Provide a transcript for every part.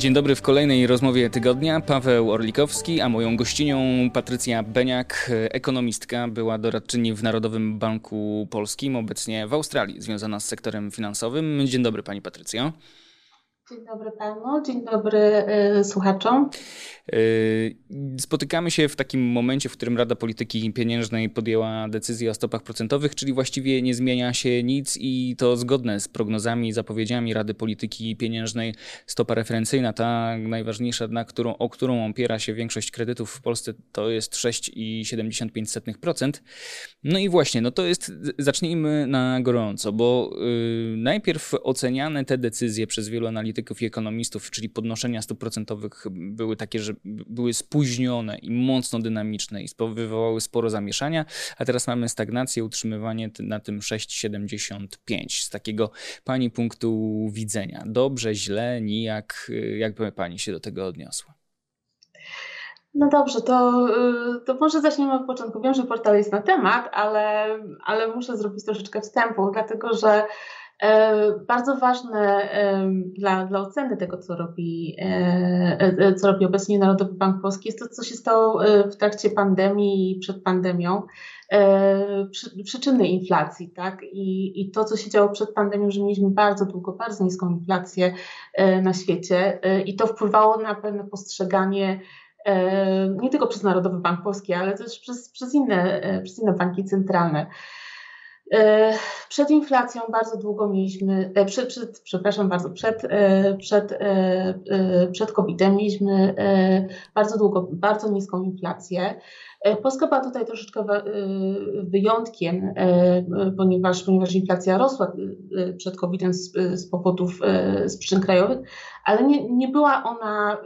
Dzień dobry w kolejnej rozmowie tygodnia. Paweł Orlikowski, a moją gościnią Patrycja Beniak, ekonomistka, była doradczyni w Narodowym Banku Polskim, obecnie w Australii, związana z sektorem finansowym. Dzień dobry Pani Patrycjo. Dzień dobry panu, dzień dobry y, słuchaczom. Y, spotykamy się w takim momencie, w którym Rada Polityki Pieniężnej podjęła decyzję o stopach procentowych, czyli właściwie nie zmienia się nic i to zgodne z prognozami i zapowiedziami Rady Polityki Pieniężnej. Stopa referencyjna, ta najważniejsza, na którą, o którą opiera się większość kredytów w Polsce, to jest 6,75%. No i właśnie, no to jest, zacznijmy na gorąco, bo yy, najpierw oceniane te decyzje przez wielu analityków i ekonomistów, czyli podnoszenia stóp procentowych były takie, że były spóźnione i mocno dynamiczne i wywołały sporo zamieszania, a teraz mamy stagnację, utrzymywanie na tym 6,75 z takiego pani punktu widzenia. Dobrze, źle, nijak, jakby pani się do tego odniosła? No dobrze, to, y, to może zaczniemy od początku. Wiem, że portal jest na temat, ale, ale muszę zrobić troszeczkę wstępu, dlatego że bardzo ważne dla, dla oceny tego, co robi, e, e, co robi obecnie Narodowy Bank Polski, jest to, co się stało w trakcie pandemii i przed pandemią. Przyczyny inflacji, tak? I, I to, co się działo przed pandemią, że mieliśmy bardzo długo, bardzo niską inflację na świecie i to wpływało na pewne postrzeganie nie tylko przez Narodowy Bank Polski, ale też przez, przez, inne, przez inne banki centralne. E, przed inflacją bardzo długo mieliśmy, e, przed, przed, przepraszam bardzo, przed, e, przed, przed COVID-em mieliśmy bardzo długo, bardzo niską inflację. Polska była tutaj troszeczkę wyjątkiem, ponieważ, ponieważ inflacja rosła przed COVID-em z, z powodów, z przyczyn krajowych, ale nie, nie była ona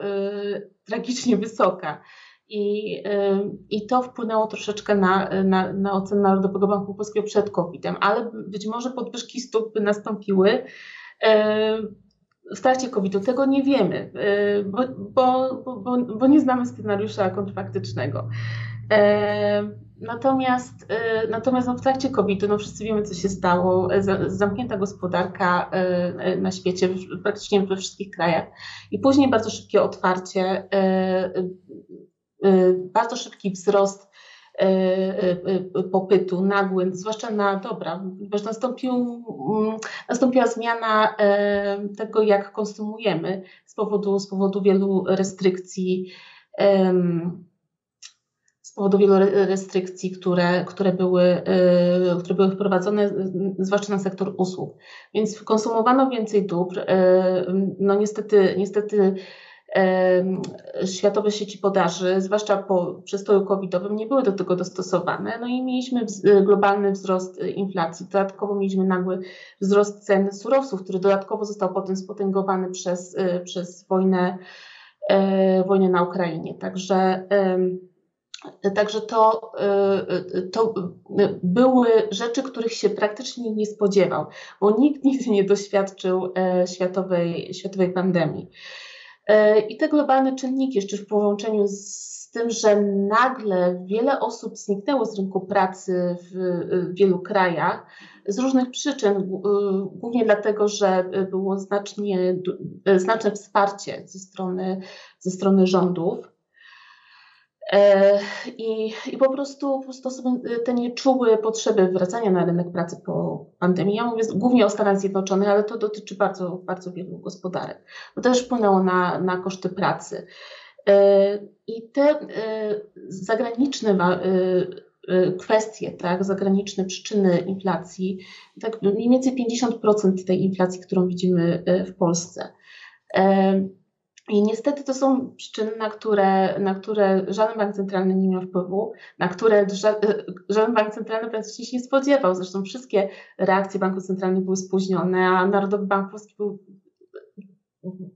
tragicznie wysoka. I, I to wpłynęło troszeczkę na, na, na ocenę Narodowego Banku Polskiego przed COVID-em, ale być może podwyżki stóp by nastąpiły w trakcie COVID-u. Tego nie wiemy, bo, bo, bo, bo nie znamy scenariusza kontrfaktycznego. Natomiast, natomiast no w trakcie COVID-u no wszyscy wiemy, co się stało. Zamknięta gospodarka na świecie, praktycznie we wszystkich krajach. I później bardzo szybkie otwarcie Y, bardzo szybki wzrost y, y, popytu, nagły, zwłaszcza na dobra, ponieważ nastąpił, mm, nastąpiła zmiana tego, jak konsumujemy z powodu, z powodu wielu restrykcji, z powodu wielu restrykcji, które, które, były, które były wprowadzone, zwłaszcza na sektor usług. Więc konsumowano więcej dóbr. No niestety, niestety światowe sieci podaży, zwłaszcza po przestoju covidowym, nie były do tego dostosowane. No i mieliśmy globalny wzrost y, inflacji. Dodatkowo mieliśmy nagły wzrost cen surowców, który dodatkowo został potem spotęgowany przez, y, przez wojnę, e, wojnę na Ukrainie. Także Także to, to były rzeczy, których się praktycznie nie spodziewał, bo nikt nigdy nie doświadczył e, światowej, światowej pandemii. E, I te globalne czynniki, jeszcze w połączeniu z tym, że nagle wiele osób zniknęło z rynku pracy w wielu krajach z różnych przyczyn, e, głównie dlatego, że było znacznie, e, znaczne wsparcie ze strony, ze strony rządów. E, I, I po prostu, po prostu osoby te nie czuły potrzeby wracania na rynek pracy po pandemii. Ja mówię głównie o Stanach Zjednoczonych, ale to dotyczy bardzo, bardzo wielu gospodarek. To też wpłynęło na, na koszty pracy. E, I te e, zagraniczne kwestie, tak, zagraniczne przyczyny inflacji, tak mniej więcej 50% tej inflacji, którą widzimy w Polsce i niestety to są przyczyny, na które, na które żaden bank centralny nie miał wpływu, na które żaden bank centralny praktycznie się nie spodziewał. Zresztą wszystkie reakcje banków centralnych były spóźnione, a Narodowy Bank Polski był,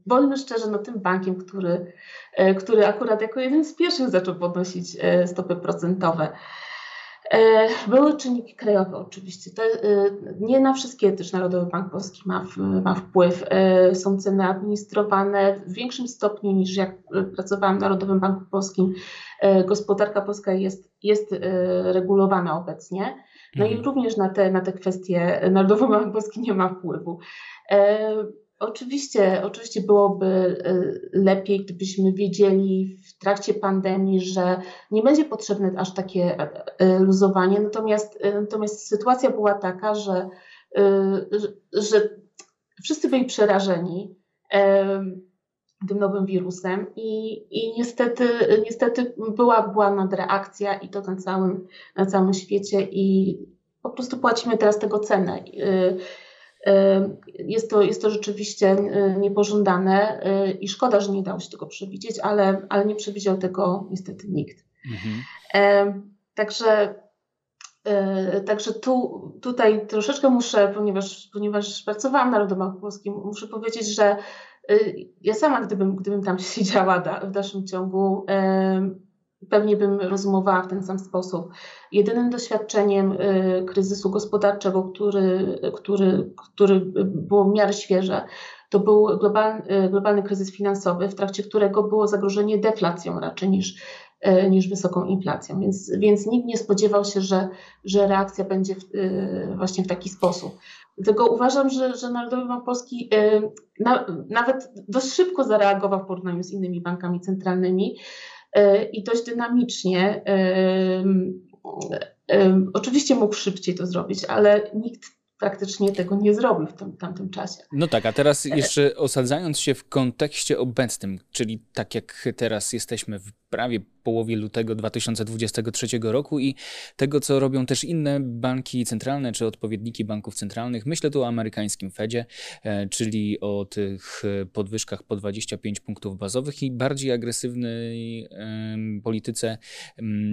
bądźmy szczerze, no tym bankiem, który, e, który akurat jako jeden z pierwszych zaczął podnosić e, stopy procentowe. E, były czynniki krajowe oczywiście. To, e, nie na wszystkie też Narodowy Bank Polski ma, ma wpływ. E, są ceny administrowane w większym stopniu niż jak pracowałam w Narodowym Banku Polskim. Gospodarka polska jest, jest regulowana obecnie. No mhm. i również na te, na te kwestie Narodowy Bank Polski nie ma wpływu. Oczywiście, oczywiście byłoby lepiej, gdybyśmy wiedzieli w trakcie pandemii, że nie będzie potrzebne aż takie y, luzowanie. Natomiast, natomiast sytuacja była taka, że, że wszyscy byli przerażeni tym nowym wirusem i, i niestety, niestety była, była nadreakcja i to na całym, na całym świecie i po prostu płacimy teraz tego cenę. Jest to, jest to rzeczywiście niepożądane i szkoda, że nie dało się tego przewidzieć, ale, ale nie przewidział tego niestety nikt. Mhm. Także Także tu, tutaj troszeczkę muszę, ponieważ, ponieważ pracowałam na Narodowym Polskim, muszę powiedzieć, że ja sama, gdybym, gdybym tam siedziała w dalszym ciągu, pewnie bym rozumowała w ten sam sposób. Jedynym doświadczeniem y, kryzysu gospodarczego, który, który, który było w miarę świeże, to był globalny, y, globalny kryzys finansowy, w trakcie którego było zagrożenie deflacją raczej niż, y, niż wysoką inflacją. Więc, więc nikt nie spodziewał się, że, że reakcja będzie w, właśnie w taki sposób. Dlatego uważam, że, że Narodowy Bank Polski na, nawet dość szybko zareagował w porównaniu z innymi bankami centralnymi. E, i dość dynamicznie. Oczywiście mógł szybciej to zrobić, ale nikt praktycznie tego nie zrobił w tym tamtym czasie. No tak, a teraz jeszcze osadzając się w kontekście obecnym, czyli tak jak teraz jesteśmy w prawie połowie lutego 2023 roku i tego, co robią też inne banki centralne czy odpowiedniki banków centralnych. Myślę tu o amerykańskim Fedzie, e, czyli o tych podwyżkach po 25 punktów bazowych i bardziej agresywnej polityce,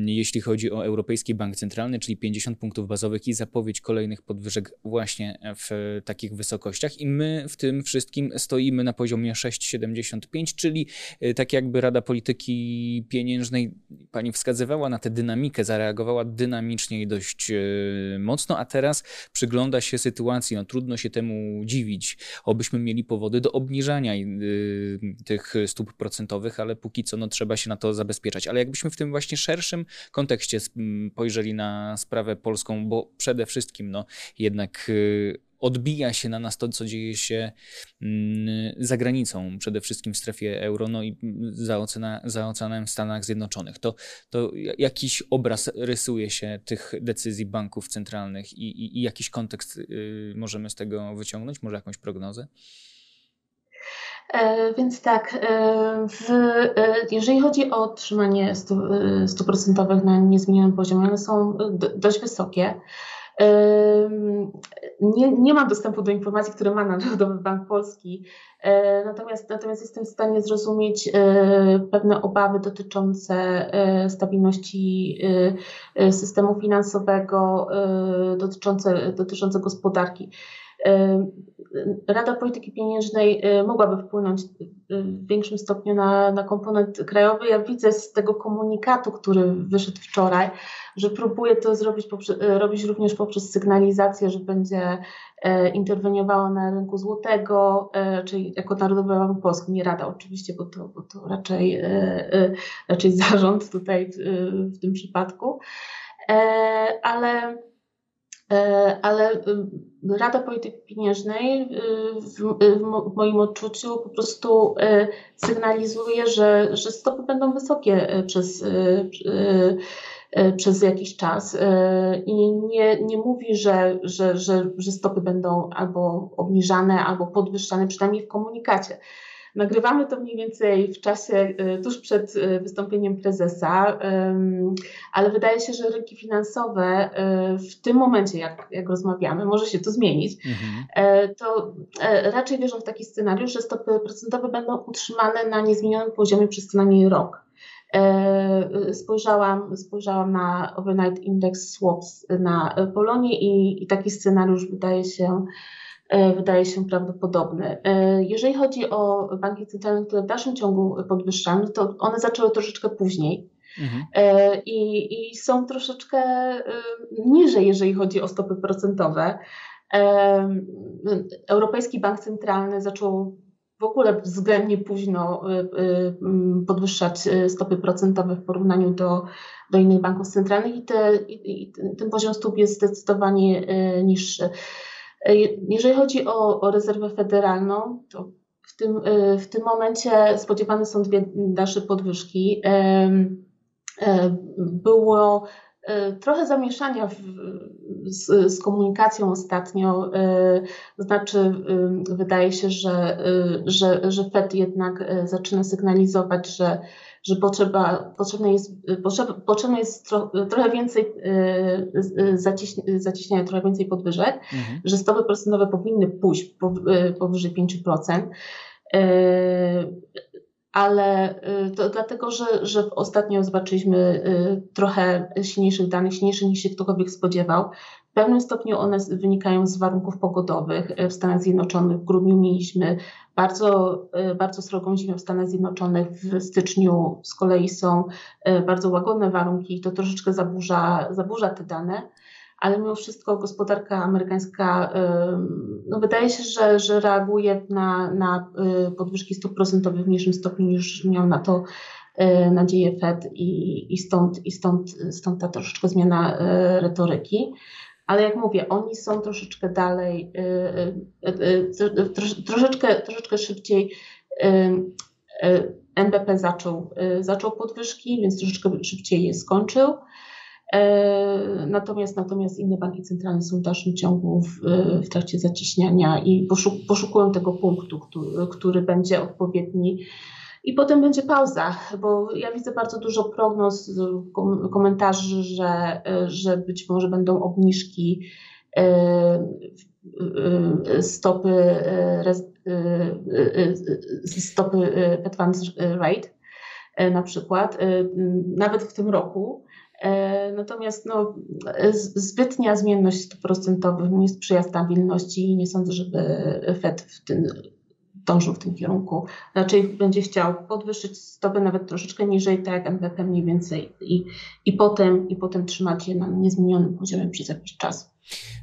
jeśli chodzi o Europejski Bank Centralny, czyli 50 punktów bazowych i zapowiedź kolejnych podwyżek właśnie w takich wysokościach. I my w tym wszystkim stoimy na poziomie 6,75, czyli e, tak jakby Rada Polityki Pieniężnej pani wskazywała na tę dynamikę, zareagowała dynamicznie i dość e, mocno, a teraz przygląda się sytuacji. No, trudno się temu dziwić. Obyśmy mieli powody do obniżania e, tych stóp procentowych, ale póki co no, trzeba się na to zabezpieczać. Ale jakbyśmy w tym właśnie szerszym kontekście spojrzeli na sprawę polską, bo przede wszystkim no, jednak e, odbija się na nas to, co dzieje się mm, za granicą, przede wszystkim w strefie euro, no i za, ocena, za oceanem w Stanach Zjednoczonych. To, to jakiś obraz rysuje się tych decyzji banków centralnych i, i, i jakiś kontekst y, możemy z tego wyciągnąć? Może jakąś prognozę? E, więc tak, e, w, e, jeżeli chodzi o utrzymanie stóp procentowych na niezmienionym poziomie, one są dość wysokie. Nie, nie mam dostępu do informacji, które ma Narodowy Bank Polski, e, natomiast, natomiast jestem w stanie zrozumieć e, pewne obawy dotyczące e, stabilności systemu finansowego, dotyczące, dotyczące gospodarki. Rada Polityki Pieniężnej mogłaby wpłynąć w większym stopniu na, na komponent krajowy. Ja widzę z tego komunikatu, który wyszedł wczoraj, że próbuje to zrobić e, robić również poprzez sygnalizację, że będzie e, interweniowała na rynku złotego, e, czyli jako Narodowy Bank Polski, nie Rada oczywiście, bo to, bo to raczej, raczej zarząd tutaj w, w tym przypadku. Ale ale Rada Polityki Pieniężnej w, w, moim odczuciu po prostu sygnalizuje, że, że stopy będą wysokie przez, E, przez jakiś czas e, i nie, nie mówi, że, że, że, że stopy będą albo obniżane, albo podwyższane, przynajmniej w komunikacie. Nagrywamy to mniej więcej w czasie e, tuż przed wystąpieniem prezesa, ale wydaje się, że rynki finansowe w tym momencie, jak, jak rozmawiamy, może się to zmienić, mhm. to raczej wierzą w taki scenariusz, że stopy procentowe będą utrzymane na niezmienionym poziomie przez co najmniej rok. E, spojrzałam, spojrzałam na Overnight Index Swaps na Polonie i, i taki scenariusz wydaje się, e, wydaje się prawdopodobny. E, jeżeli chodzi o banki centralne, które w dalszym ciągu podwyższają, to one zaczęły troszeczkę później. Mhm. I, I są troszeczkę niżej, jeżeli chodzi o stopy procentowe. Europejski Bank Centralny zaczął w ogóle względnie późno podwyższać stopy procentowe w porównaniu do, do innych banków centralnych i, te, i, i ten poziom stóp jest zdecydowanie niższy. Jeżeli chodzi o, o rezerwę federalną, to w tym, w tym momencie spodziewane są dwie dalsze podwyżki. Było trochę zamieszania w, z, z, komunikacją ostatnio. To znaczy, wydaje się, że, że, że Fed jednak zaczyna sygnalizować, że że potrzeba, potrzebne jest, potrzebne jest tro, trochę więcej e, zaciś, zacieśniania, trochę więcej podwyżek, mhm. że stopy procentowe powinny pójść e, powyżej 5%. E, ale to dlatego, że, że ostatnio zobaczyliśmy trochę silniejszych danych, silniejszych niż się ktokolwiek spodziewał. W pewnym stopniu one wynikają z warunków pogodowych. W Stanach Zjednoczonych w grudniu mieliśmy bardzo, e, bardzo srogą zimę w Stanach Zjednoczonych. W styczniu z kolei są e, bardzo łagodne warunki i to troszeczkę zaburza, zaburza te dane. Ale mimo wszystko gospodarka amerykańska e, no wydaje się, że, że reaguje na, na podwyżki stóp procentowych w mniejszym stopniu niż miał na to nadzieję Fed i, i, stąd, i stąd, stąd ta troszeczkę zmiana retoryki ale jak mówię, oni są troszeczkę dalej, y, y, y, troszeczkę, troszeczkę szybciej. NBP zaczął, zaczął podwyżki, więc troszeczkę szybciej je skończył. E, natomiast, natomiast inne banki centralne są w dalszym ciągu w, w trakcie zacieśniania i poszuk poszukują tego punktu, który, który będzie odpowiedni i potem będzie pauza, bo ja widzę bardzo dużo prognoz, komentarzy, że, że być może będą obniżki e, e, stopy, e, stopy advance rate na przykład, nawet w tym roku. Natomiast no, zbytnia zmienność stóp procentowych nie sprzyja stabilności i nie sądzę, żeby Fed w tym dążył w tym kierunku. Raczej będzie chciał podwyższyć stopy nawet troszeczkę niżej, tak jak NBP mniej więcej i, i, potem, i potem trzymać je na niezmienionym poziomie przez jakiś czas.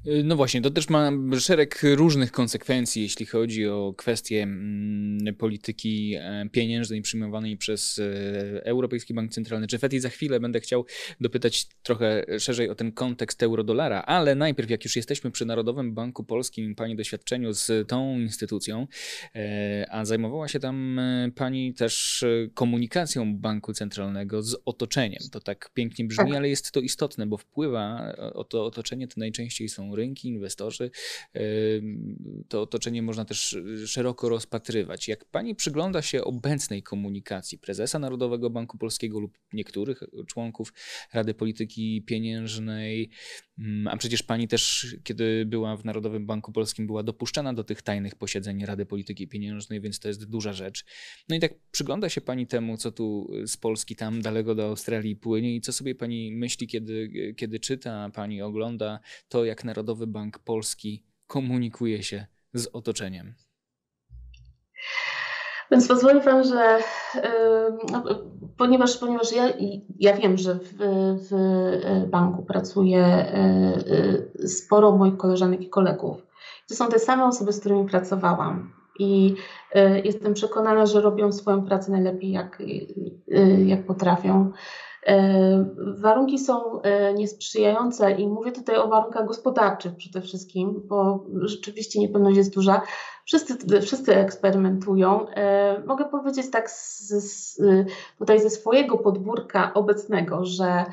Y, no właśnie, to też ma szereg różnych konsekwencji, jeśli chodzi o kwestie mm, polityki e, pieniężnej przyjmowanej przez e, Europejski Bank Centralny czy FED i za chwilę będę chciał dopytać trochę szerzej o ten kontekst euro-dolara, ale najpierw jak już jesteśmy przy Narodowym Banku Polskim, Pani doświadczeniu z tą instytucją, e, a zajmowała się tam Pani też komunikacją Banku Centralnego z otoczeniem. To tak pięknie brzmi, tak. ale jest to istotne, bo wpływa o to otoczenie to najczęściej najczęściej są rynki, inwestorzy. To otoczenie można też szeroko rozpatrywać. Jak pani przygląda się obecnej komunikacji prezesa Narodowego Banku Polskiego lub niektórych członków Rady Polityki Pieniężnej, mm, a przecież pani też, kiedy była w Narodowym Banku Polskim, była dopuszczana do tych tajnych posiedzeń Rady Polityki Pieniężnej, więc to jest duża rzecz. No i tak przygląda się pani temu, co tu z Polski tam daleko do Australii płynie i co sobie pani myśli, kiedy, kiedy czyta, pani ogląda to, jak Narodowy Bank Polski komunikuje się z otoczeniem. Więc pozwoli Pan, że no, ponieważ, ponieważ ja, ja wiem, że w, w banku pracuje y, sporo moich koleżanek i kolegów. To są te same osoby, z którymi pracowałam. I y, jestem przekonana, że robią swoją pracę najlepiej, jak, y, jak potrafią. E, warunki są e, niesprzyjające i mówię tutaj o warunkach gospodarczych przede wszystkim, bo rzeczywiście niepewność jest duża. Wszyscy, wszyscy eksperymentują. E, mogę powiedzieć tak z, z, tutaj ze swojego podwórka obecnego, że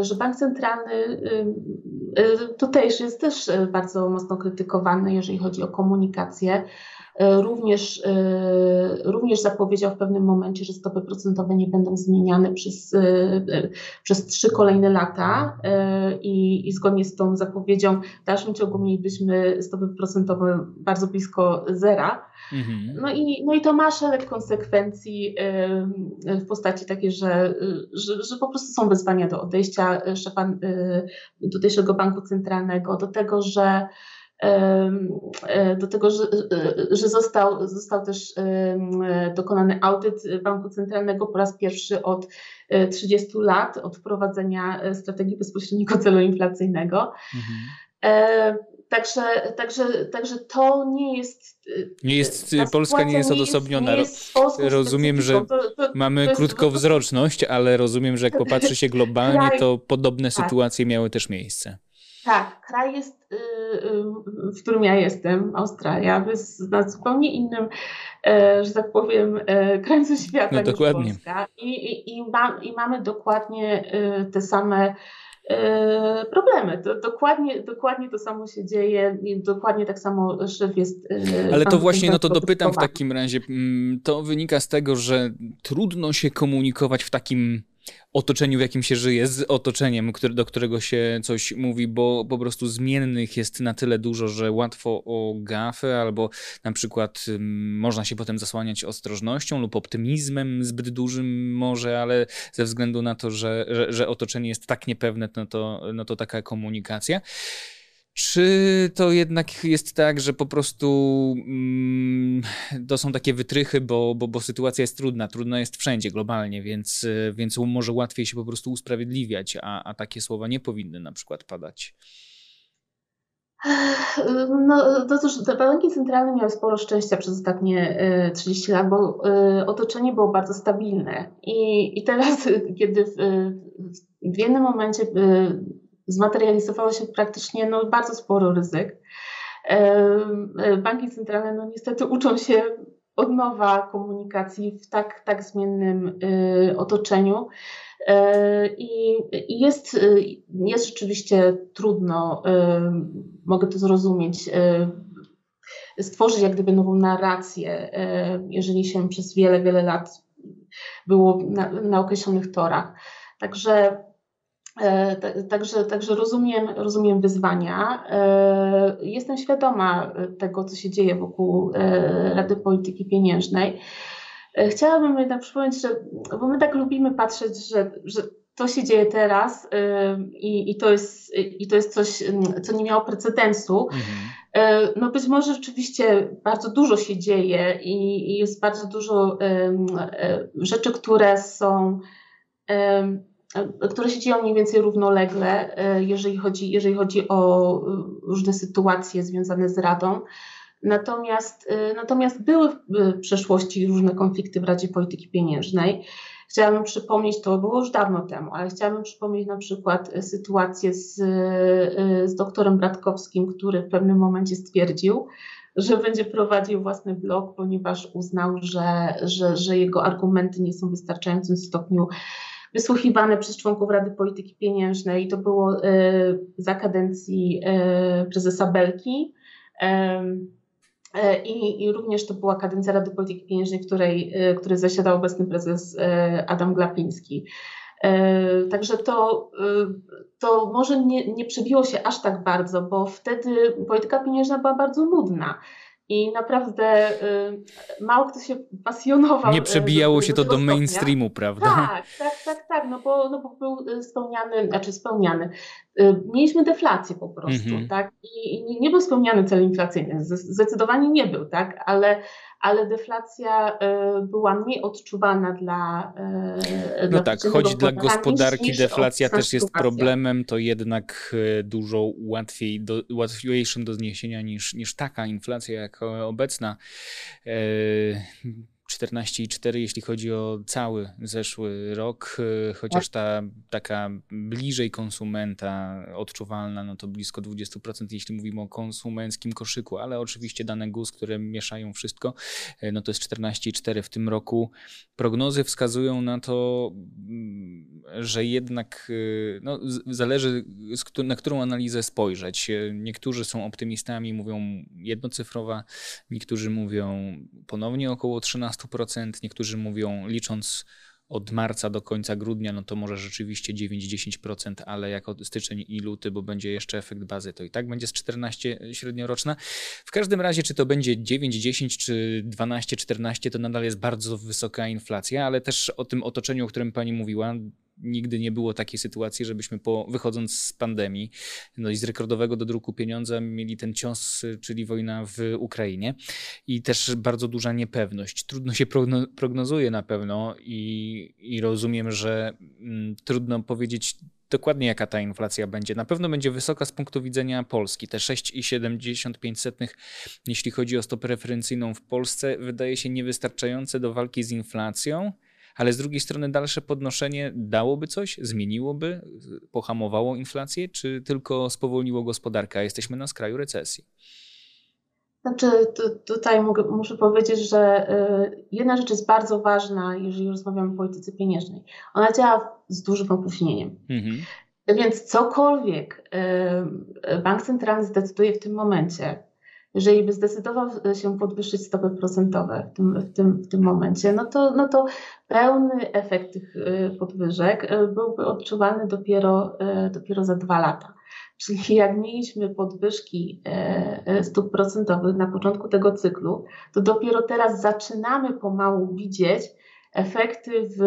że bank centralny tutejszy jest też bardzo mocno krytykowany, jeżeli chodzi o komunikację. E, również, e, również zapowiedział w pewnym momencie, że stopy procentowe nie będą zmieniane przez, e, przez trzy kolejne lata i, i zgodnie z tą zapowiedzią w dalszym ciągu mielibyśmy stopy procentowe bardzo blisko zera. Mhm. No, i, no i to ma szereg konsekwencji w postaci takiej, że, że, że po prostu są wezwania do odejścia szefa tutejszego banku centralnego, do tego, że do tego, że, że został, został też dokonany audyt Banku Centralnego po raz pierwszy od 30 e, lat, od wprowadzenia e, strategii bezpośredniego celu inflacyjnego. Mhm. Także, także, także to nie jest. Nie jest Polska nie jest odosobniona. Nie jest, nie jest rozumiem, że to, to, mamy to krótkowzroczność, ale rozumiem, że jak popatrzy się globalnie, to podobne tak. sytuacje miały też miejsce. Tak, kraj jest, y, y, w którym ja jestem, Australia, jest na zupełnie innym, e, że tak powiem, e, krańcu świata no, niż dokładnie. Polska. I, i, i, ma, I mamy dokładnie e, te same problemy. To dokładnie, dokładnie to samo się dzieje, dokładnie tak samo szef jest. Ale to właśnie, no to dopytam w takim razie. Mm, to wynika z tego, że trudno się komunikować w takim otoczeniu, w jakim się żyje, z otoczeniem, który, do którego się coś mówi, bo po prostu zmiennych jest na tyle dużo, że łatwo o gafę, albo na przykład można się potem zasłaniać ostrożnością lub optymizmem zbyt dużym może, ale ze względu na to, że, że, że otoczenie jest tak niepewne, no to, no to taka komunikacja. Czy to jednak jest tak, że po prostu mm, to są takie wytrychy, bo, bo, bo sytuacja jest trudna, trudna jest wszędzie globalnie, więc, więc może łatwiej się po prostu usprawiedliwiać, a, a takie słowa nie powinny na przykład padać? No, to cóż, banki centralne miały sporo szczęścia przez ostatnie 30 lat, bo y, otoczenie było bardzo stabilne. I, i teraz, kiedy w, w jednym momencie y, zmaterializowało się praktycznie no, bardzo sporo ryzyk. E, banki centralne no, niestety uczą się od nowa komunikacji w tak, tak zmiennym e, otoczeniu. E, I jest, jest rzeczywiście trudno, mogę to zrozumieć, stworzyć jak gdyby nową narrację, jeżeli się przez wiele, wiele lat było na, na określonych torach. Także E, także, także rozumiem, rozumiem wyzwania. E, jestem świadoma tego, co się dzieje wokół e, Rady Polityki Pieniężnej. Chciałabym jednak przypomnieć, że, bo my tak lubimy patrzeć, że, że to się dzieje teraz i, i, to jest, i to jest coś, co nie miało precedensu. Mhm. No być może rzeczywiście bardzo dużo się dzieje i, i jest bardzo dużo rzeczy, które są które się dzieją mniej więcej równolegle, e, jeżeli chodzi, jeżeli chodzi o e, różne sytuacje związane z Radą. Natomiast, e, natomiast były w przeszłości różne konflikty w Radzie Polityki Pieniężnej. Chciałabym przypomnieć, to było już dawno temu, ale chciałabym przypomnieć na przykład sytuację z, z doktorem Bratkowskim, który w pewnym momencie stwierdził, że będzie prowadził własny blog, ponieważ uznał, że, że, że jego argumenty nie są w wystarczającym stopniu wysłuchiwane przez członków Rady Polityki Pieniężnej. To było e, za kadencji e, prezesa Belki. E, I, I, również to była kadencja Rady Polityki Pieniężnej, w której, której zasiadał obecny prezes Adam Glapiński. Także to, to może nie, nie przebiło się aż tak bardzo, bo wtedy polityka pieniężna była bardzo nudna. I naprawdę y, mało kto się pasjonował. Nie przebijało się to do mainstreamu, prawda? Tak, tak, tak, tak, no bo, no bo był spełniany, znaczy spełniany. Y, mieliśmy deflację po prostu, mm -hmm. tak? I nie, był spełniany cel inflacyjny, zdecydowanie nie był, tak? Ale, ale deflacja y, była mniej odczuwalna dla. Y, no dla tak, choć dla gospodarki deflacja też jest problemem, to jednak dużo łatwiej do, łatwiejszym do zniesienia niż, niż taka inflacja jak obecna. 14,4 jeśli chodzi o cały zeszły rok, y, chociaż ta taka bliżej konsumenta odczuwalna, no to blisko 20%, jeśli mówimy o konsumenckim koszyku, ale oczywiście dane GUS, które mieszają wszystko, y, no to jest 14,4 w tym roku. Prognozy wskazują na to, mm, że jednak y, no, zależy na którą analizę spojrzeć. Niektórzy są optymistami, mówią jednocyfrowa, niektórzy mówią ponownie około 13 12%, niektórzy mówią licząc od marca do końca grudnia, no to może rzeczywiście 9-10%, ale jako styczeń i luty, bo będzie jeszcze efekt bazy, to i tak będzie z 14 średnioroczna. W każdym razie, czy to będzie 9-10 czy 12-14, to nadal jest bardzo wysoka inflacja, ale też o tym otoczeniu, o którym pani mówiła, nigdy nie było takiej sytuacji, żebyśmy po, wychodząc z pandemii no i z rekordowego do druku pieniądza mieli ten cios, czyli wojna w Ukrainie i też bardzo duża niepewność. Trudno się prognozuje na pewno i, i rozumiem, że mm, trudno powiedzieć dokładnie jaka ta inflacja będzie. Na pewno będzie wysoka z punktu widzenia Polski. Te 6,75 jeśli chodzi o stopę referencyjną w Polsce wydaje się niewystarczające do walki z inflacją ale z drugiej strony dalsze podnoszenie dałoby coś, zmieniłoby, pohamowało inflację, czy tylko spowolniło gospodarkę, a jesteśmy na skraju recesji? Znaczy, tutaj mogę, muszę powiedzieć, że y, jedna rzecz jest bardzo ważna, jeżeli rozmawiamy o polityce pieniężnej. Ona działa z dużym opóźnieniem. Mhm. Więc cokolwiek y, bank centralny zdecyduje w tym momencie, jeżeli by zdecydował się podwyższyć stopy procentowe w tym, w tym, w tym momencie, no to, no to pełny efekt tych y, podwyżek byłby odczuwalny dopiero, dopiero za dwa lata. Czyli jak mieliśmy podwyżki stóp procentowych na początku tego cyklu, to dopiero teraz zaczynamy pomału widzieć efekty w,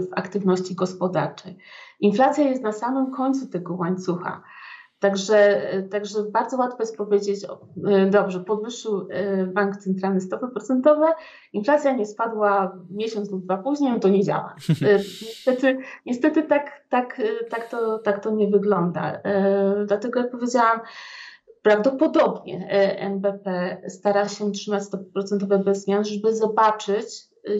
w aktywności gospodarczej. Inflacja jest na samym końcu tego łańcucha. Także, także bardzo łatwo jest powiedzieć, e, dobrze, podwyższył e, bank centralny stopy procentowe, inflacja nie spadła miesiąc lub dwa później, no to nie działa. E, niestety, niestety tak, tak, tak, to, tak to nie wygląda. Dlatego jak powiedziałam, prawdopodobnie NBP stara się trzymać stopy procentowe bez zmian, żeby zobaczyć,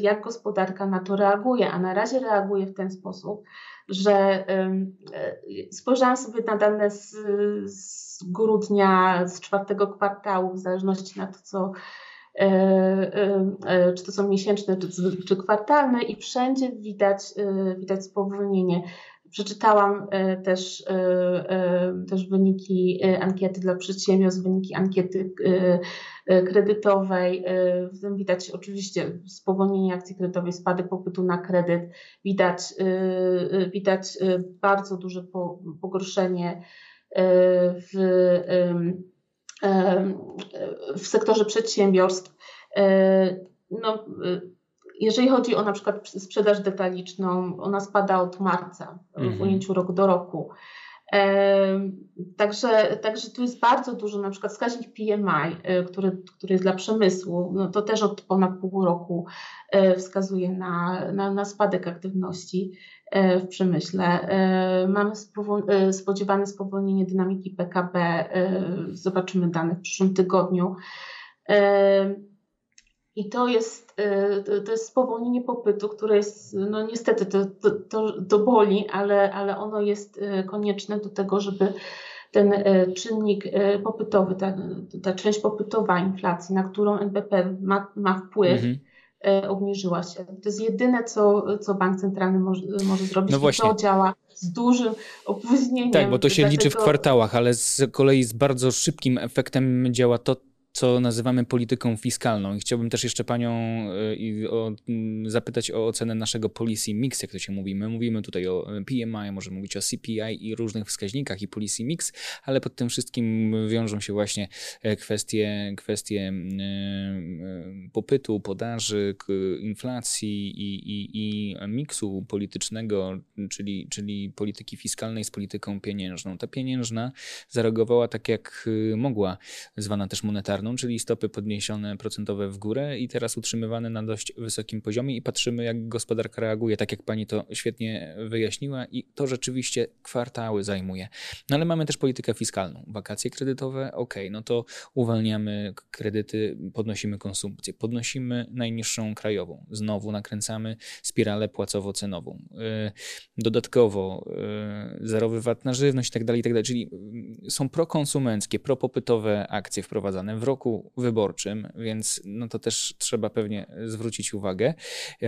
jak gospodarka na to reaguje, a na razie reaguje w ten sposób, że e, spojrzałam sobie na dane z, z grudnia, z czwartego kwartału, w zależności na to, co e, e, czy to są miesięczne, czy, czy kwartalne i wszędzie widać, widać spowolnienie. Przeczytałam też, też wyniki ankiety dla przedsiębiorstw, wyniki ankiety kredytowej. W tym widać oczywiście spowolnienie akcji kredytowej, spadek popytu na kredyt. Widać, widać bardzo duże pogorszenie w, w sektorze przedsiębiorstw. No, jeżeli chodzi o na przykład sprzedaż detaliczną, ona spada od marca w mhm. ujęciu rok do roku. Także, także tu jest bardzo dużo, na przykład wskaźnik PMI, e, który, który jest dla przemysłu, no to też od ponad pół roku e, wskazuje na, na, na spadek aktywności e, w przemyśle. Mamy spodziewane spowolnienie dynamiki PKB, zobaczymy dane w przyszłym tygodniu. I to jest, y, to jest spowolnienie popytu, które jest, no niestety to, to, to, to boli, ale, ale ono jest y, konieczne do tego, żeby ten y, czynnik popytowy, ta, ta część popytowa inflacji, na którą NBP ma, ma wpływ, mhm. obniżyła się. To jest jedyne, co, co bank centralny może, może zrobić. No właśnie. I to działa z dużym opóźnieniem. Tak, bo to się liczy w kwartałach, ale z kolei z bardzo szybkim efektem działa to, co nazywamy polityką fiskalną. I chciałbym też jeszcze panią y, o, zapytać o ocenę naszego policy mix, jak to się mówi. My mówimy tutaj o PMI, możemy mówić o CPI i różnych wskaźnikach i policy mix, ale pod tym wszystkim wiążą się właśnie e, kwestie, kwestie e, popytu, podaży, inflacji i, i, i miksu politycznego, czyli, czyli polityki fiskalnej z polityką pieniężną. Ta pieniężna zareagowała tak, jak y, mogła, zwana też monetarną czyli stopy podniesione procentowe w górę i teraz utrzymywane na dość wysokim poziomie i patrzymy, jak gospodarka reaguje, tak jak pani to świetnie wyjaśniła i to rzeczywiście kwartały zajmuje. No ale mamy też politykę fiskalną. Wakacje kredytowe, ok, no to uwalniamy kredyty, podnosimy konsumpcję, podnosimy najniższą krajową, znowu nakręcamy spiralę płacowo-cenową. Y, dodatkowo y, zerowy VAT na żywność itd., tak itd., tak czyli y, są prokonsumenckie, propopytowe akcje wprowadzane w roku roku wyborczym, więc no to też trzeba pewnie zwrócić uwagę.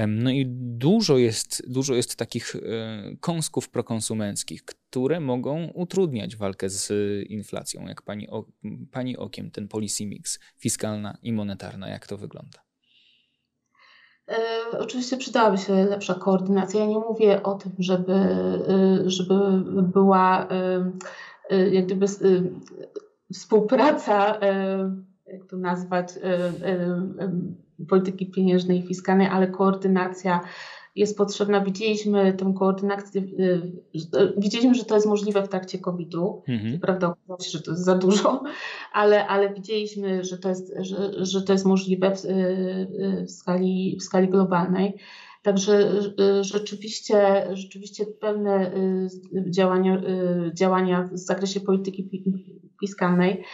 No i dużo jest, dużo jest takich e, kąsków prokonsumenckich, które mogą utrudniać walkę z inflacją. Jak pani, pani okiem ten policy mix fiskalna i monetarna, jak to wygląda? E, oczywiście przydałaby się lepsza koordynacja. Ja nie mówię o tym, żeby, e, żeby była jak gdyby współpraca jak to nazwać, y, y, polityki pieniężnej i fiskalnej, ale koordynacja jest potrzebna. Widzieliśmy tę koordynację, widzieliśmy, że to jest możliwe w trakcie COVID-u. Mhm. Prawda, okazało się, że to jest za dużo, ale, ale widzieliśmy, że to jest, że, że to jest możliwe w, w, skali, w skali globalnej. Także rzeczywiście, rzeczywiście pewne działania, działania w zakresie polityki fiskalnej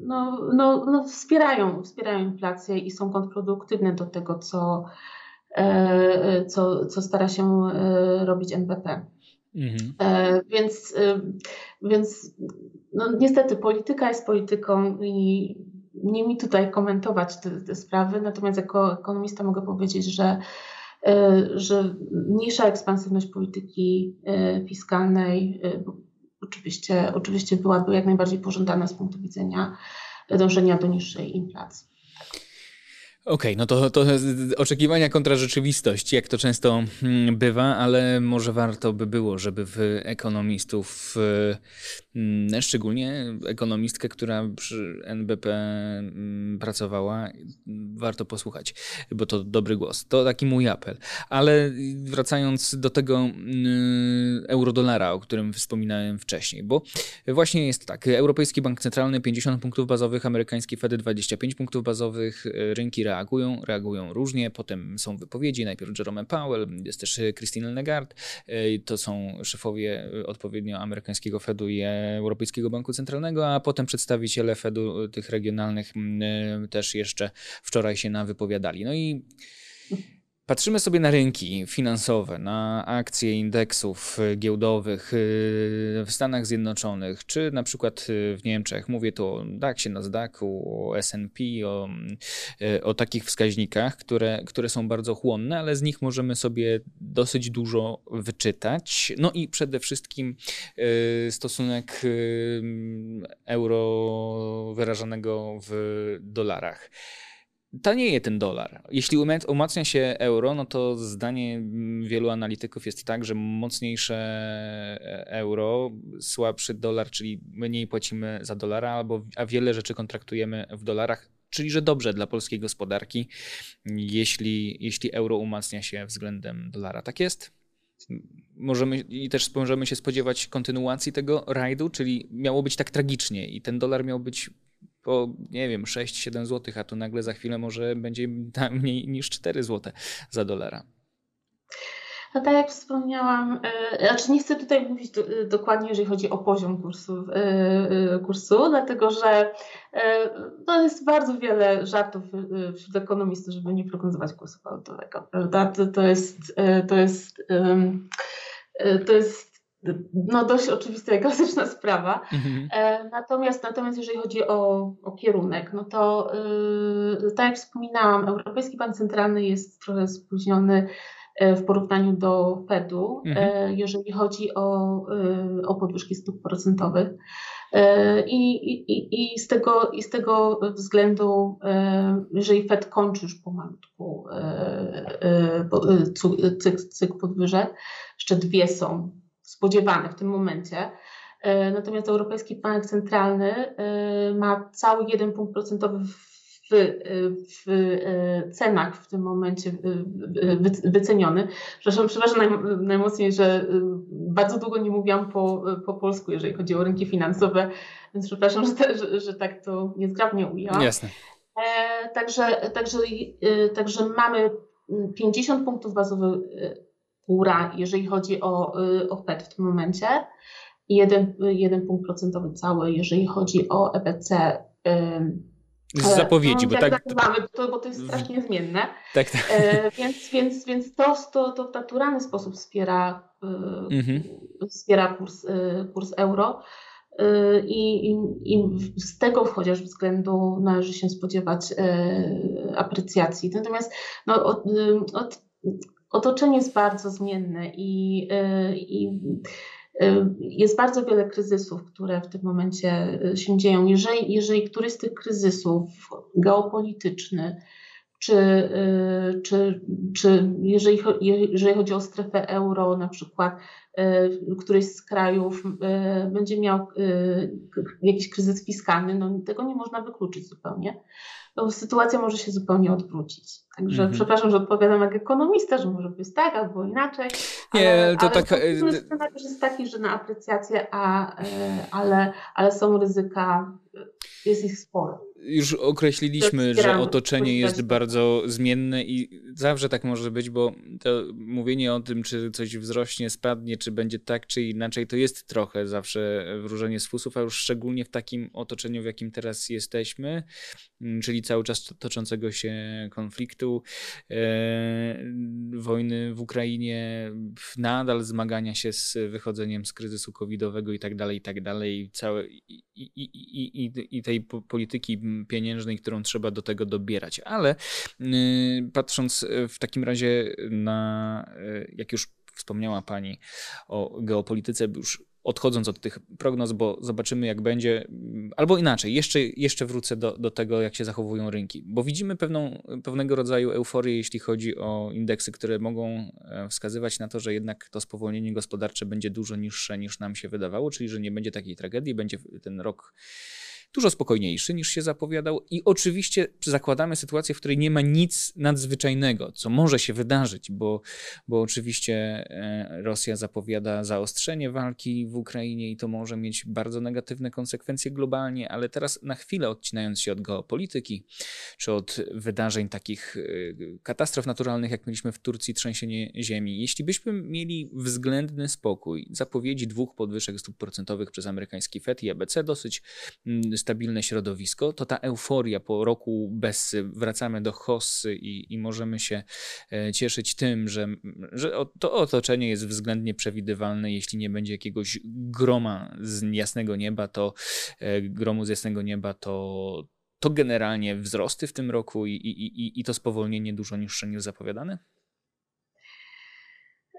no, no, no wspierają, wspierają inflację i są kontrproduktywne do tego, co, co, co stara się robić NBP. Mhm. Więc, więc no, niestety polityka jest polityką i nie mi tutaj komentować te, te sprawy, natomiast jako ekonomista mogę powiedzieć, że że mniejsza ekspansywność polityki fiskalnej oczywiście, oczywiście byłaby jak najbardziej pożądana z punktu widzenia dążenia do niższej inflacji. Okej, okay, no to, to oczekiwania kontra rzeczywistość, jak to często mm, bywa, ale może warto by było, żeby w ekonomistów, mm, szczególnie ekonomistkę, która przy NBP mm, pracowała, warto posłuchać, bo to dobry głos. To taki mój apel. Ale wracając do tego eurodolara, o którym wspominałem wcześniej, bo właśnie jest tak, Europejski Bank Centralny 50 punktów bazowych, amerykański Fed 25 punktów bazowych, rynki reagują, reagują różnie. Potem są wypowiedzi, najpierw Jerome Powell, jest też Christine Lagarde. To są szefowie e, odpowiednio amerykańskiego Fedu i Europejskiego Banku Centralnego, a potem przedstawiciele Fedu tych regionalnych e, też jeszcze wczoraj się na wypowiadali. No i Patrzymy sobie na rynki finansowe, na akcje indeksów giełdowych y, w Stanach Zjednoczonych, czy na przykład y, w Niemczech. Mówię tu o DAX-ie, Nasdaqu, o S&P, o, o takich wskaźnikach, które, które są bardzo chłonne, ale z nich możemy sobie dosyć dużo wyczytać. No i przede wszystkim stosunek euro wyrażanego w dolarach tanieje ten dolar. Jeśli umacnia się euro, no to zdanie wielu analityków jest tak, że mocniejsze e, euro, słabszy dolar, czyli mniej płacimy za dolara, albo, a wiele rzeczy kontraktujemy w dolarach, czyli że dobrze dla polskiej gospodarki, jeśli, jeśli euro umacnia się względem dolara. Tak jest? Możemy i też możemy się spodziewać kontynuacji tego rajdu, czyli miało być tak tragicznie i ten dolar miał być po, nie wiem, 6-7 zł, a tu nagle za chwilę może będzie mniej niż 4 zł za dolara. No tak jak wspomniałam, yy, znaczy nie chcę tutaj mówić do, yy, dokładnie, jeżeli chodzi o poziom kursu, yy, kursu dlatego że no jest bardzo wiele żartów wśród ekonomistów, żeby nie prognozować kursu walutowego? To, to jest, to jest, to jest no dość oczywista i klasyczna sprawa. Mhm. E, natomiast, natomiast jeżeli chodzi o, o kierunek, no to yy, tak jak wspominałam, Europejski Bank Centralny jest trochę spóźniony e, w porównaniu do Fedu, mhm. e, jeżeli chodzi o, y, o podwyżki stóp procentowych. I, i, i, z tego, I z tego względu, jeżeli Fed kończy już pomalutku cykl, cykl podwyżek, jeszcze dwie są spodziewane w tym momencie. E, natomiast Europejski Bank Centralny e, ma cały jeden punkt procentowy w, w e, cenach w tym momencie wyceniony. Przepraszam, przepraszam naj, najmocniej, że bardzo długo nie mówiłam po, po polsku, jeżeli chodzi o rynki finansowe, więc przepraszam, że, te, że, że tak to niezgrabnie ujęłam. Jasne. Także, także, także mamy 50 punktów bazowych góra, jeżeli chodzi o, y, o FED w tym momencie. Jeden, jeden punkt procentowy cały, jeżeli chodzi o EBC. Z zapowiedzi, no, bo tak. Nazywamy, to, bo to jest strasznie zmienne. Tak, tak. E, więc, więc, więc to, to, to w naturalny sposób wspiera, y, mhm. wspiera kurs, y, kurs euro. I, i, I, z tego chociaż względu należy się spodziewać aprecjacji. Natomiast no, od, od, otoczenie jest bardzo zmienne i, y, i y, jest bardzo wiele kryzysów, które w tym momencie y, się dzieją. Jeżeli, jeżeli któryś z tych kryzysów geopolityczny, czy, czy, czy jeżeli, jeżeli chodzi o strefę euro, na przykład któryś z krajów będzie miał jakiś kryzys fiskalny, no tego nie można wykluczyć zupełnie to sytuacja może się zupełnie odwrócić. Także mm -hmm. przepraszam, że odpowiadam jak ekonomista, że może być tak albo inaczej. Nie, ale, to ale tak. Scenariusz jest taki, że na aprecjację, a, ale, ale są ryzyka, jest ich sporo. Już określiliśmy, że otoczenie jest bardzo zmienne i zawsze tak może być, bo to mówienie o tym, czy coś wzrośnie, spadnie, czy będzie tak, czy inaczej, to jest trochę zawsze wróżenie z fusów, a już szczególnie w takim otoczeniu, w jakim teraz jesteśmy, mm, czyli cały czas toczącego się konfliktu, e, wojny w Ukrainie, nadal zmagania się z wychodzeniem z kryzysu covidowego i tak dalej, i tak dalej, całe, i, i, i, i, i tej polityki pieniężnej, którą trzeba do tego dobierać. Ale y, patrząc y, w takim razie na, y, jak już wspomniała Pani o geopolityce, już odchodząc od tych prognoz, bo zobaczymy, jak będzie, albo inaczej, jeszcze, jeszcze wrócę do, do tego, jak się zachowują rynki, bo widzimy pewną, pewnego rodzaju euforię, jeśli chodzi o indeksy, które mogą e, wskazywać na to, że jednak to spowolnienie gospodarcze będzie dużo niższe niż nam się wydawało, czyli że nie będzie takiej tragedii, będzie ten rok dużo spokojniejszy niż się zapowiadał. I oczywiście zakładamy sytuację, w której nie ma nic nadzwyczajnego, co może się wydarzyć, bo, bo oczywiście e, Rosja zapowiada zaostrzenie walki w Ukrainie i to może mieć bardzo negatywne konsekwencje globalnie, ale teraz na chwilę odcinając się od geopolityki, czy od wydarzeń takich e, katastrof naturalnych, jak mieliśmy w Turcji trzęsienie ziemi, jeśli byśmy mieli względny spokój, zapowiedzi dwóch podwyżek stóp procentowych przez amerykański FED i ABC dosyć mm, stabilne środowisko, to ta euforia po roku bez wracamy do hossy i, i możemy się e, cieszyć tym, że, że to otoczenie jest względnie przewidywalne. Jeśli nie będzie jakiegoś groma z jasnego nieba, to e, gromu z jasnego nieba, to, to generalnie wzrosty w tym roku i, i, i, i to spowolnienie dużo niższe niż zapowiadane?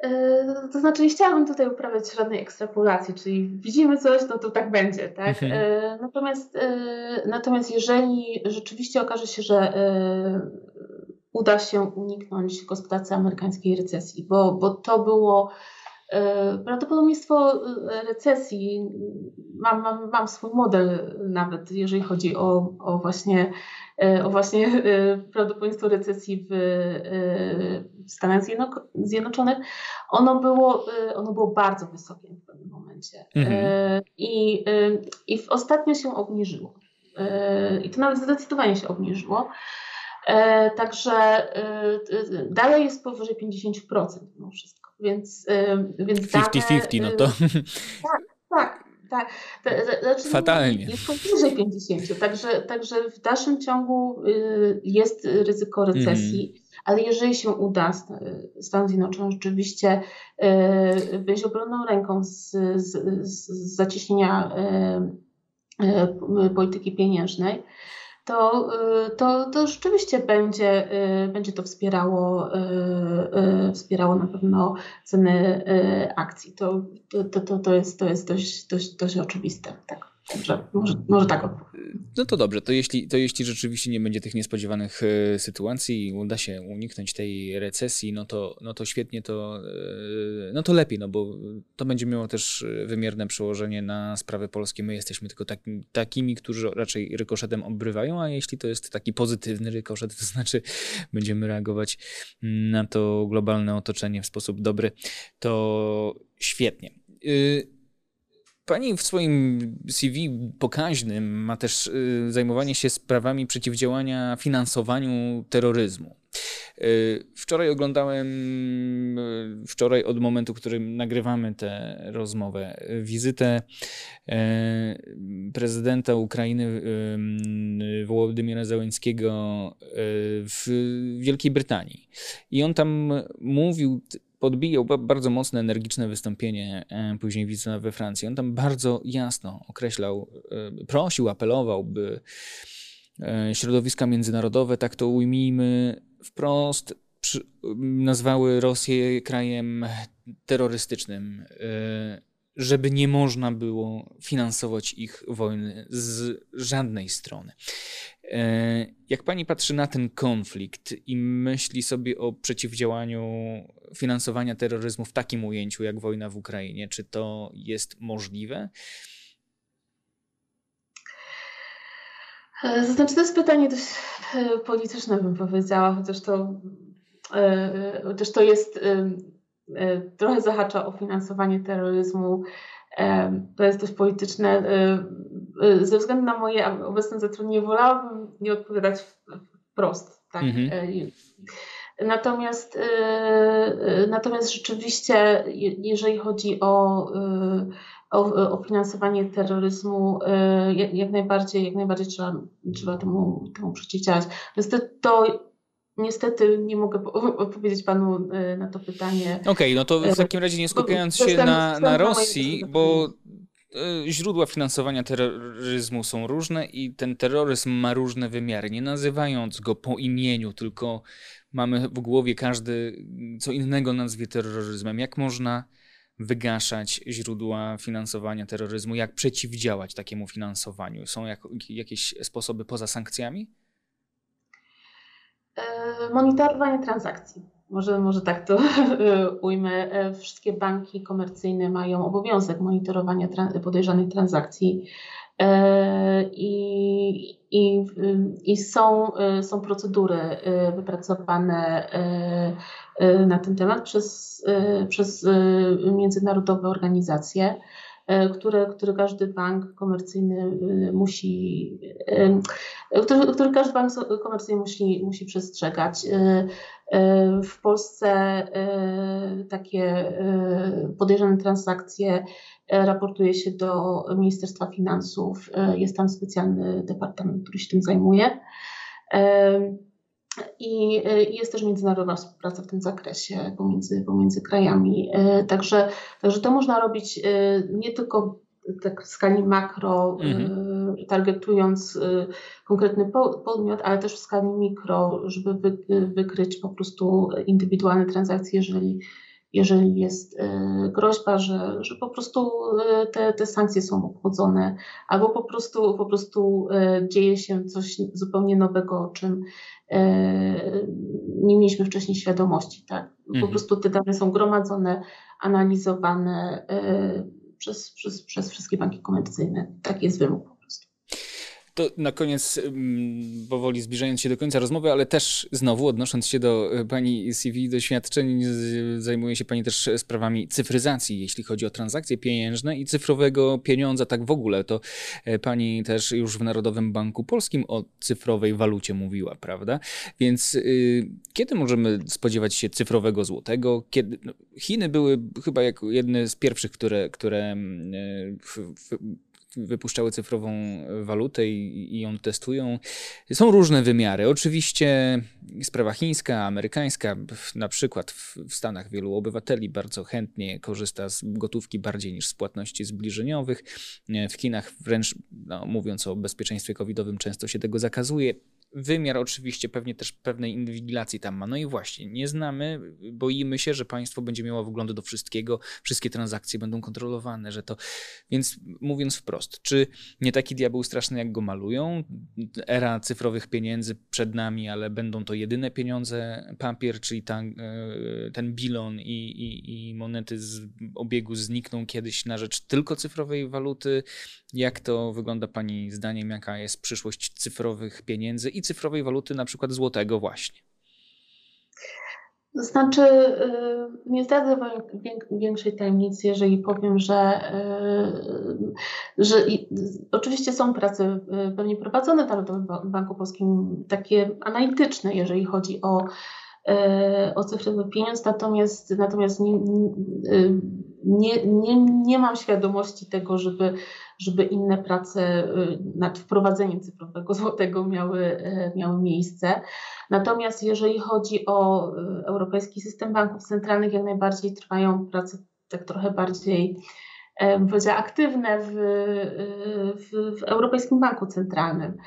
E, to znaczy, nie chciałabym tutaj uprawiać żadnej ekstrapolacji, czyli widzimy coś, no to tak będzie, tak? Mhm. E, natomiast, e, natomiast jeżeli rzeczywiście okaże się, że uda się uniknąć gospodarce amerykańskiej recesji, bo, bo to było prawdopodobieństwo recesji. Mam, mam, mam swój model nawet, jeżeli chodzi o, o właśnie o właśnie prawdopodobieństwo recesji w Stanach Zjednoczonych, ono było, ono było bardzo wysokie w pewnym momencie. Mhm. I, I ostatnio się obniżyło. I to nawet zdecydowanie się obniżyło. Także dalej jest powyżej 50% mimo wszystko. Więc, więc 50-50, no to. Tak, tak. Znaczy, Fatalnie. Jest powyżej 50, także, także w dalszym ciągu jest ryzyko recesji. Mm ale jeżeli się uda Stan Zjednoczony rzeczywiście e, wyjść obronną ręką z, z, z zacieśnienia polityki pieniężnej, to, to, to rzeczywiście będzie, będzie to wspierało, wspierało na pewno ceny akcji. To, to, to, to, jest, to jest dość, dość, dość oczywiste. Tak. Może, może tak No to dobrze, to jeśli, to jeśli rzeczywiście nie będzie tych niespodziewanych e, sytuacji i uda się uniknąć tej recesji, no to, no to świetnie, to, e, no to lepiej, no bo to będzie miało też wymierne przełożenie na sprawy polskie. My jesteśmy tylko taki, takimi, którzy raczej rykoszetem obrywają, a jeśli to jest taki pozytywny rykoszet, to znaczy będziemy reagować na to globalne otoczenie w sposób dobry, to świetnie. Pani w swoim CV pokaźnym ma też y, zajmowanie się sprawami przeciwdziałania finansowaniu terroryzmu. Y, wczoraj oglądałem, y, wczoraj od momentu, w którym nagrywamy tę rozmowę, wizytę prezydenta Ukrainy Wołodymyra Załęckiego w Wielkiej Brytanii. I on tam mówił podbijał bardzo mocne, energiczne wystąpienie e, później widzę we Francji. On tam bardzo jasno określał, e, prosił, apelował, by e, środowiska międzynarodowe, tak to ujmijmy wprost, nazwały Rosję krajem terrorystycznym, żeby nie można było finansować ich wojny z żadnej strony. E, jak pani patrzy na ten konflikt i myśli sobie o przeciwdziałaniu finansowania terroryzmu w takim ujęciu jak wojna w Ukrainie, czy to jest możliwe? E, znaczy, to jest pytanie dość e, polityczne, bym powiedziała, chociaż to, chociaż to jest trochę zahacza o finansowanie terroryzmu. To jest dość polityczne ze względu na moje obecne zatrudnienie wolałabym nie odpowiadać wprost. Tak? Mhm. Natomiast, natomiast rzeczywiście, jeżeli chodzi o, o, o finansowanie terroryzmu, jak, jak, najbardziej, jak najbardziej trzeba, trzeba temu, temu przeciwdziałać. Niestety to Niestety nie mogę odpowiedzieć panu e, na to pytanie. Okej, okay, no to w e, takim razie nie skupiając się na, na Rosji, bo e, źródła finansowania terroryzmu są różne i ten terroryzm ma różne wymiary. Nie nazywając go po imieniu, tylko mamy w głowie każdy co innego nazwie terroryzmem. Jak można wygaszać źródła finansowania terroryzmu? Jak przeciwdziałać takiemu finansowaniu? Są jak, jakieś sposoby poza sankcjami? E, monitorowanie transakcji. Może, może tak to ujmę. E, wszystkie banki komercyjne mają obowiązek monitorowania podejrzanych transakcji e, i, i, i są, są procedury wypracowane na ten temat przez, przez międzynarodowe organizacje. E, które, które każdy bank komercyjny e, musi, e, który, który każdy bank komercyjny musi, musi przestrzegać. W Polsce takie podejrzane transakcje raportuje się do Ministerstwa Finansów. Jest tam specjalny departament, który się tym zajmuje. I y, jest też międzynarodowa współpraca w tym zakresie pomiędzy, pomiędzy krajami. Y, także, także to można robić y, nie tylko tak w skali makro, mhm. targetując konkretny podmiot, ale też w skali mikro, żeby wykryć po prostu indywidualne transakcje, jeżeli, jeżeli jest groźba, że, że po prostu te, te sankcje są obchodzone, albo po prostu, po prostu dzieje się coś zupełnie nowego, o czym E, nie mieliśmy wcześniej świadomości. Tak? Po mhm. prostu te dane są gromadzone, analizowane e, przez, przez, przez wszystkie banki komercyjne. Tak jest wymóg. To na koniec, powoli zbliżając się do końca rozmowy, ale też znowu odnosząc się do e, Pani CV doświadczeń, zajmuje się Pani też sprawami cyfryzacji, jeśli chodzi o transakcje pieniężne i cyfrowego pieniądza, tak w ogóle. To e, Pani też już w Narodowym Banku Polskim o cyfrowej walucie mówiła, prawda? Więc y, kiedy możemy spodziewać się cyfrowego złotego? Kiedy, no, Chiny były chyba jako jedne z pierwszych, które, które mm, w, w, wypuszczały cyfrową walutę i, i ją testują. Są różne wymiary. Oczywiście sprawa chińska, amerykańska, na przykład w, w Stanach wielu obywateli bardzo chętnie korzysta z gotówki bardziej niż z płatności zbliżeniowych. W Chinach wręcz, no, mówiąc o bezpieczeństwie covidowym, często się tego zakazuje wymiar oczywiście pewnie też pewnej inwigilacji tam ma. No i właśnie, nie znamy, boimy się, że państwo będzie miało wgląd do wszystkiego, wszystkie transakcje będą kontrolowane, że to... Więc mówiąc wprost, czy nie taki diabeł straszny, jak go malują? Era cyfrowych pieniędzy przed nami, ale będą to jedyne pieniądze, papier, czyli ta, e, ten bilon i, i, i monety z obiegu znikną kiedyś na rzecz tylko cyfrowej waluty. Jak to wygląda Pani zdaniem? Jaka jest przyszłość cyfrowych pieniędzy i cyfrowej waluty, na przykład złotego właśnie? Znaczy, y, nie zdradzę większej tajemnicy, jeżeli powiem, że, y, że oczywiście są prace y, pewnie prowadzone w Narodowym Banku Polskim, takie analityczne, jeżeli chodzi o, o cyfrowy pieniądz, natomiast, natomiast nie, nie, nie, nie mam świadomości tego, żeby żeby inne prace y, nad wprowadzeniem cyfrowego złotego miały, y, miały miejsce. Natomiast jeżeli chodzi o y, Europejski System Banków Centralnych, jak najbardziej trwają prace tak trochę bardziej powiedziała, aktywne w, w, w Europejskim Banku Centralnym.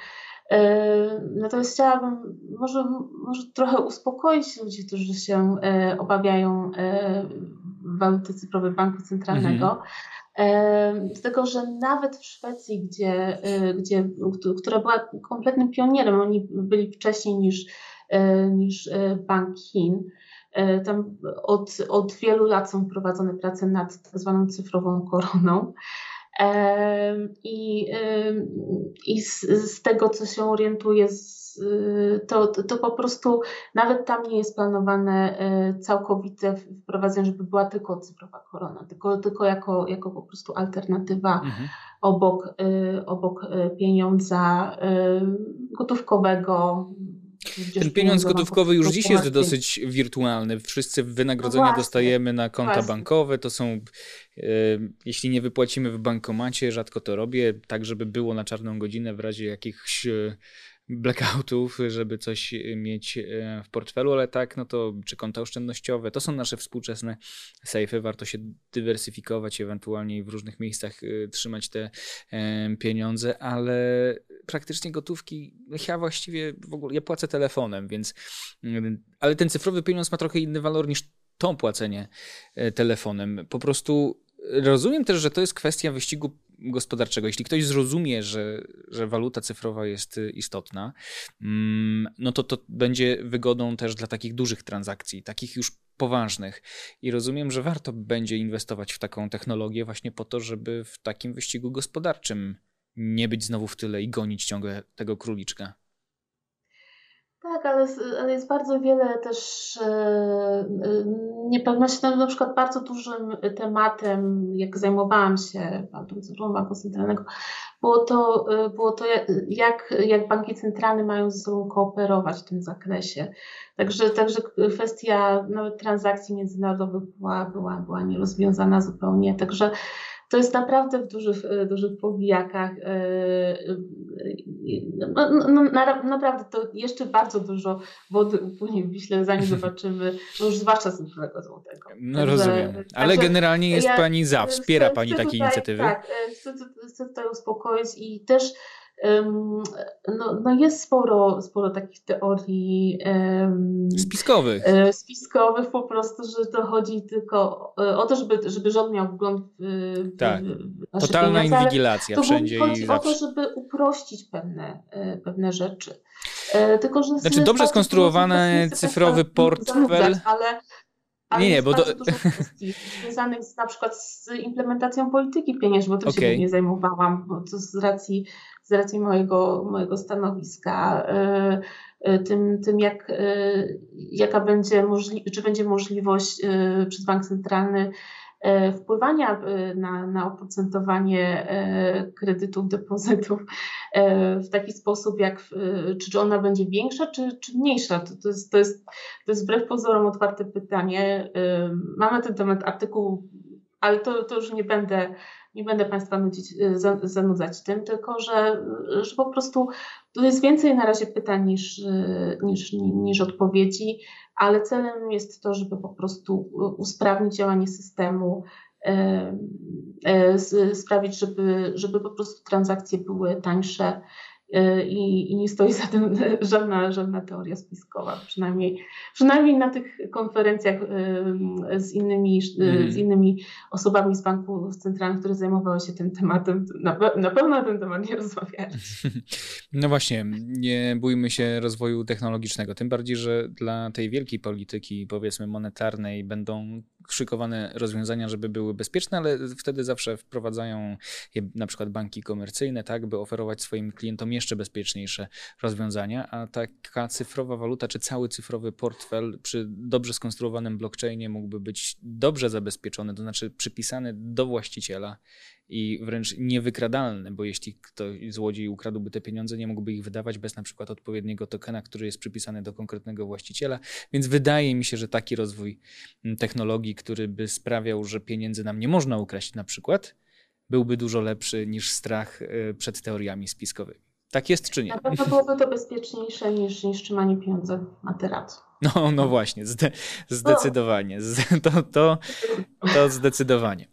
Natomiast chciałabym może, może trochę uspokoić ludzi, którzy się obawiają waluty cyfrowej Banku Centralnego. Mhm. Dlatego, że nawet w Szwecji, gdzie, y, gdzie, która była kompletnym pionierem, oni byli wcześniej niż, y, niż y, Bank Chin, tam od, od wielu lat są prowadzone prace nad tak zwaną cyfrową koroną. I, i z, z tego, co się orientuję z, to, to po prostu nawet tam nie jest planowane całkowite wprowadzenie, żeby była tylko cyfrowa korona, tylko, tylko jako, jako po prostu alternatywa mhm. obok, obok pieniądza gotówkowego, ten pieniądz gotówkowy już dziś jest dosyć wirtualny. Wszyscy wynagrodzenia no dostajemy na konta właśnie. bankowe. To są, e, jeśli nie wypłacimy w bankomacie, rzadko to robię, tak żeby było na czarną godzinę w razie jakichś blackoutów, żeby coś mieć e, w portfelu, ale tak, no to czy konta oszczędnościowe, to są nasze współczesne sejfy, warto się dywersyfikować, ewentualnie w różnych miejscach e, trzymać te pieniądze, ale praktycznie gotówki, ja właściwie w ogóle, ja płacę telefonem, więc, ale ten cyfrowy pieniądz ma trochę inny walor niż to płacenie telefonem. Po prostu rozumiem też, że to jest kwestia wyścigu gospodarczego. Jeśli ktoś zrozumie, że, że waluta cyfrowa jest y, istotna, mm, no to to będzie wygodą też dla takich dużych transakcji, takich już poważnych. I rozumiem, że warto będzie inwestować w taką technologię właśnie po to, żeby w takim wyścigu gospodarczym nie być znowu w tyle i gonić ciągle tego króliczka. Tak, ale, ale jest bardzo wiele też e, e, niepewności. No, na przykład bardzo dużym tematem, jak zajmowałam się Bankiem Banku Centralnego, było to, e, było to jak, jak banki centralne mają ze sobą kooperować w tym zakresie. Także, także kwestia nawet transakcji międzynarodowych była, była, była nierozwiązana zupełnie. Także to jest naprawdę w dużych, dużych powijakach. E, e, no, no, no naprawdę to jeszcze bardzo dużo wody upłynie w Wiśle, zanim zobaczymy, no już zwłaszcza z Złotego Złotego. No także, rozumiem, ale także generalnie jest ja, Pani za, wspiera chcę, Pani chcę takie tutaj, inicjatywy? Tak, e, chcę, chcę tutaj uspokoić i też no, no jest sporo, sporo takich teorii um, spiskowych. E, spiskowych po prostu, że to chodzi tylko e, o to, żeby, żeby rząd miał wgląd w, tak. w Totalna pieniądze, inwigilacja to wszędzie chodzi i zawsze. o to, żeby uprościć pewne, e, pewne rzeczy. Tylko, że znaczy dobrze skonstruowany cyfrowy portfel. Ale ale nie, nie, bo dużo kwestii związanych z, na przykład z implementacją polityki pieniężnej, bo tym okay. się nie zajmowałam, bo to z racji, z racji mojego, mojego stanowiska, yy, tym, tym jak, yy, jaka będzie możli- czy będzie możliwość przez bank centralny E, wpływania e, na, na oprocentowanie e, kredytów, depozytów w taki sposób, jak, czy ona będzie większa, czy, czy mniejsza. To, to, jest, to, jest, to jest wbrew pozorom otwarte pytanie. Mamy ten temat artykuł, ale to, to już nie będę, nie będę Państwa nudzić, zanudzać tym, tylko że, że po prostu tu jest więcej na razie pytań niż, niż, niż odpowiedzi ale celem jest to, żeby po prostu usprawnić działanie systemu, e, sprawić, żeby, żeby po prostu transakcje były tańsze, i, i, nie stoi za tym żadna, żadna teoria spiskowa, przynajmniej, przynajmniej na tych konferencjach e, z innymi, mm. z innymi osobami z banków centralnych, które zajmowały się tym tematem. Na, na pewno na ten temat nie rozmawiali. No właśnie, nie bójmy się rozwoju technologicznego, tym bardziej, że dla tej wielkiej polityki, powiedzmy monetarnej, będą szykowane rozwiązania, żeby były bezpieczne, ale wtedy zawsze wprowadzają je na przykład banki komercyjne, tak, by oferować swoim klientom jeszcze bezpieczniejsze rozwiązania, a taka cyfrowa waluta, czy cały cyfrowy portfel przy dobrze skonstruowanym blockchainie mógłby być dobrze zabezpieczony, to znaczy przypisany do właściciela i wręcz niewykradalny, bo jeśli ktoś złodziej ukradłby te pieniądze, nie mógłby ich wydawać bez na przykład odpowiedniego tokena, który jest przypisany do konkretnego właściciela. Więc wydaje mi się, że taki rozwój mm, technologii, który by sprawiał, że pieniędzy nam nie można ukraść na przykład, byłby dużo lepszy niż strach e, przed teoriami spiskowymi. Tak jest czy nie? Na pewno byłoby to bezpieczniejsze niż, niż trzymanie pieniędzy na teraz. No, no właśnie, zde, zdecydowanie. To, to, to zdecydowanie.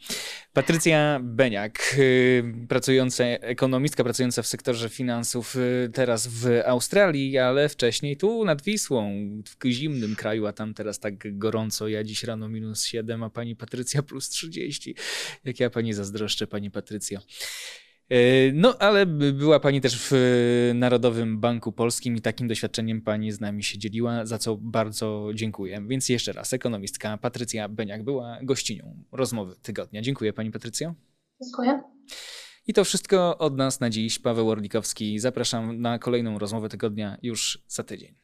Patrycja Beniak, y, pracująca, ekonomistka pracująca w sektorze finansów y, teraz w Australii, ale wcześniej tu nad Wisłą, w zimnym kraju, a tam teraz tak gorąco. Ja dziś rano minus 7, a pani Patrycja plus 30. Jak ja pani zazdroszczę, pani Patrycjo. E, no, ale była Pani też w e, Narodowym Banku Polskim i takim doświadczeniem Pani z nami się dzieliła, za co bardzo dziękuję. Więc jeszcze raz, ekonomistka Patrycja Beniak była gościnią rozmowy tygodnia. Dziękuję Pani Patrycjo. Dziękuję. I to wszystko od nas na dziś. Paweł Orlikowski. Zapraszam na kolejną rozmowę tygodnia już za tydzień.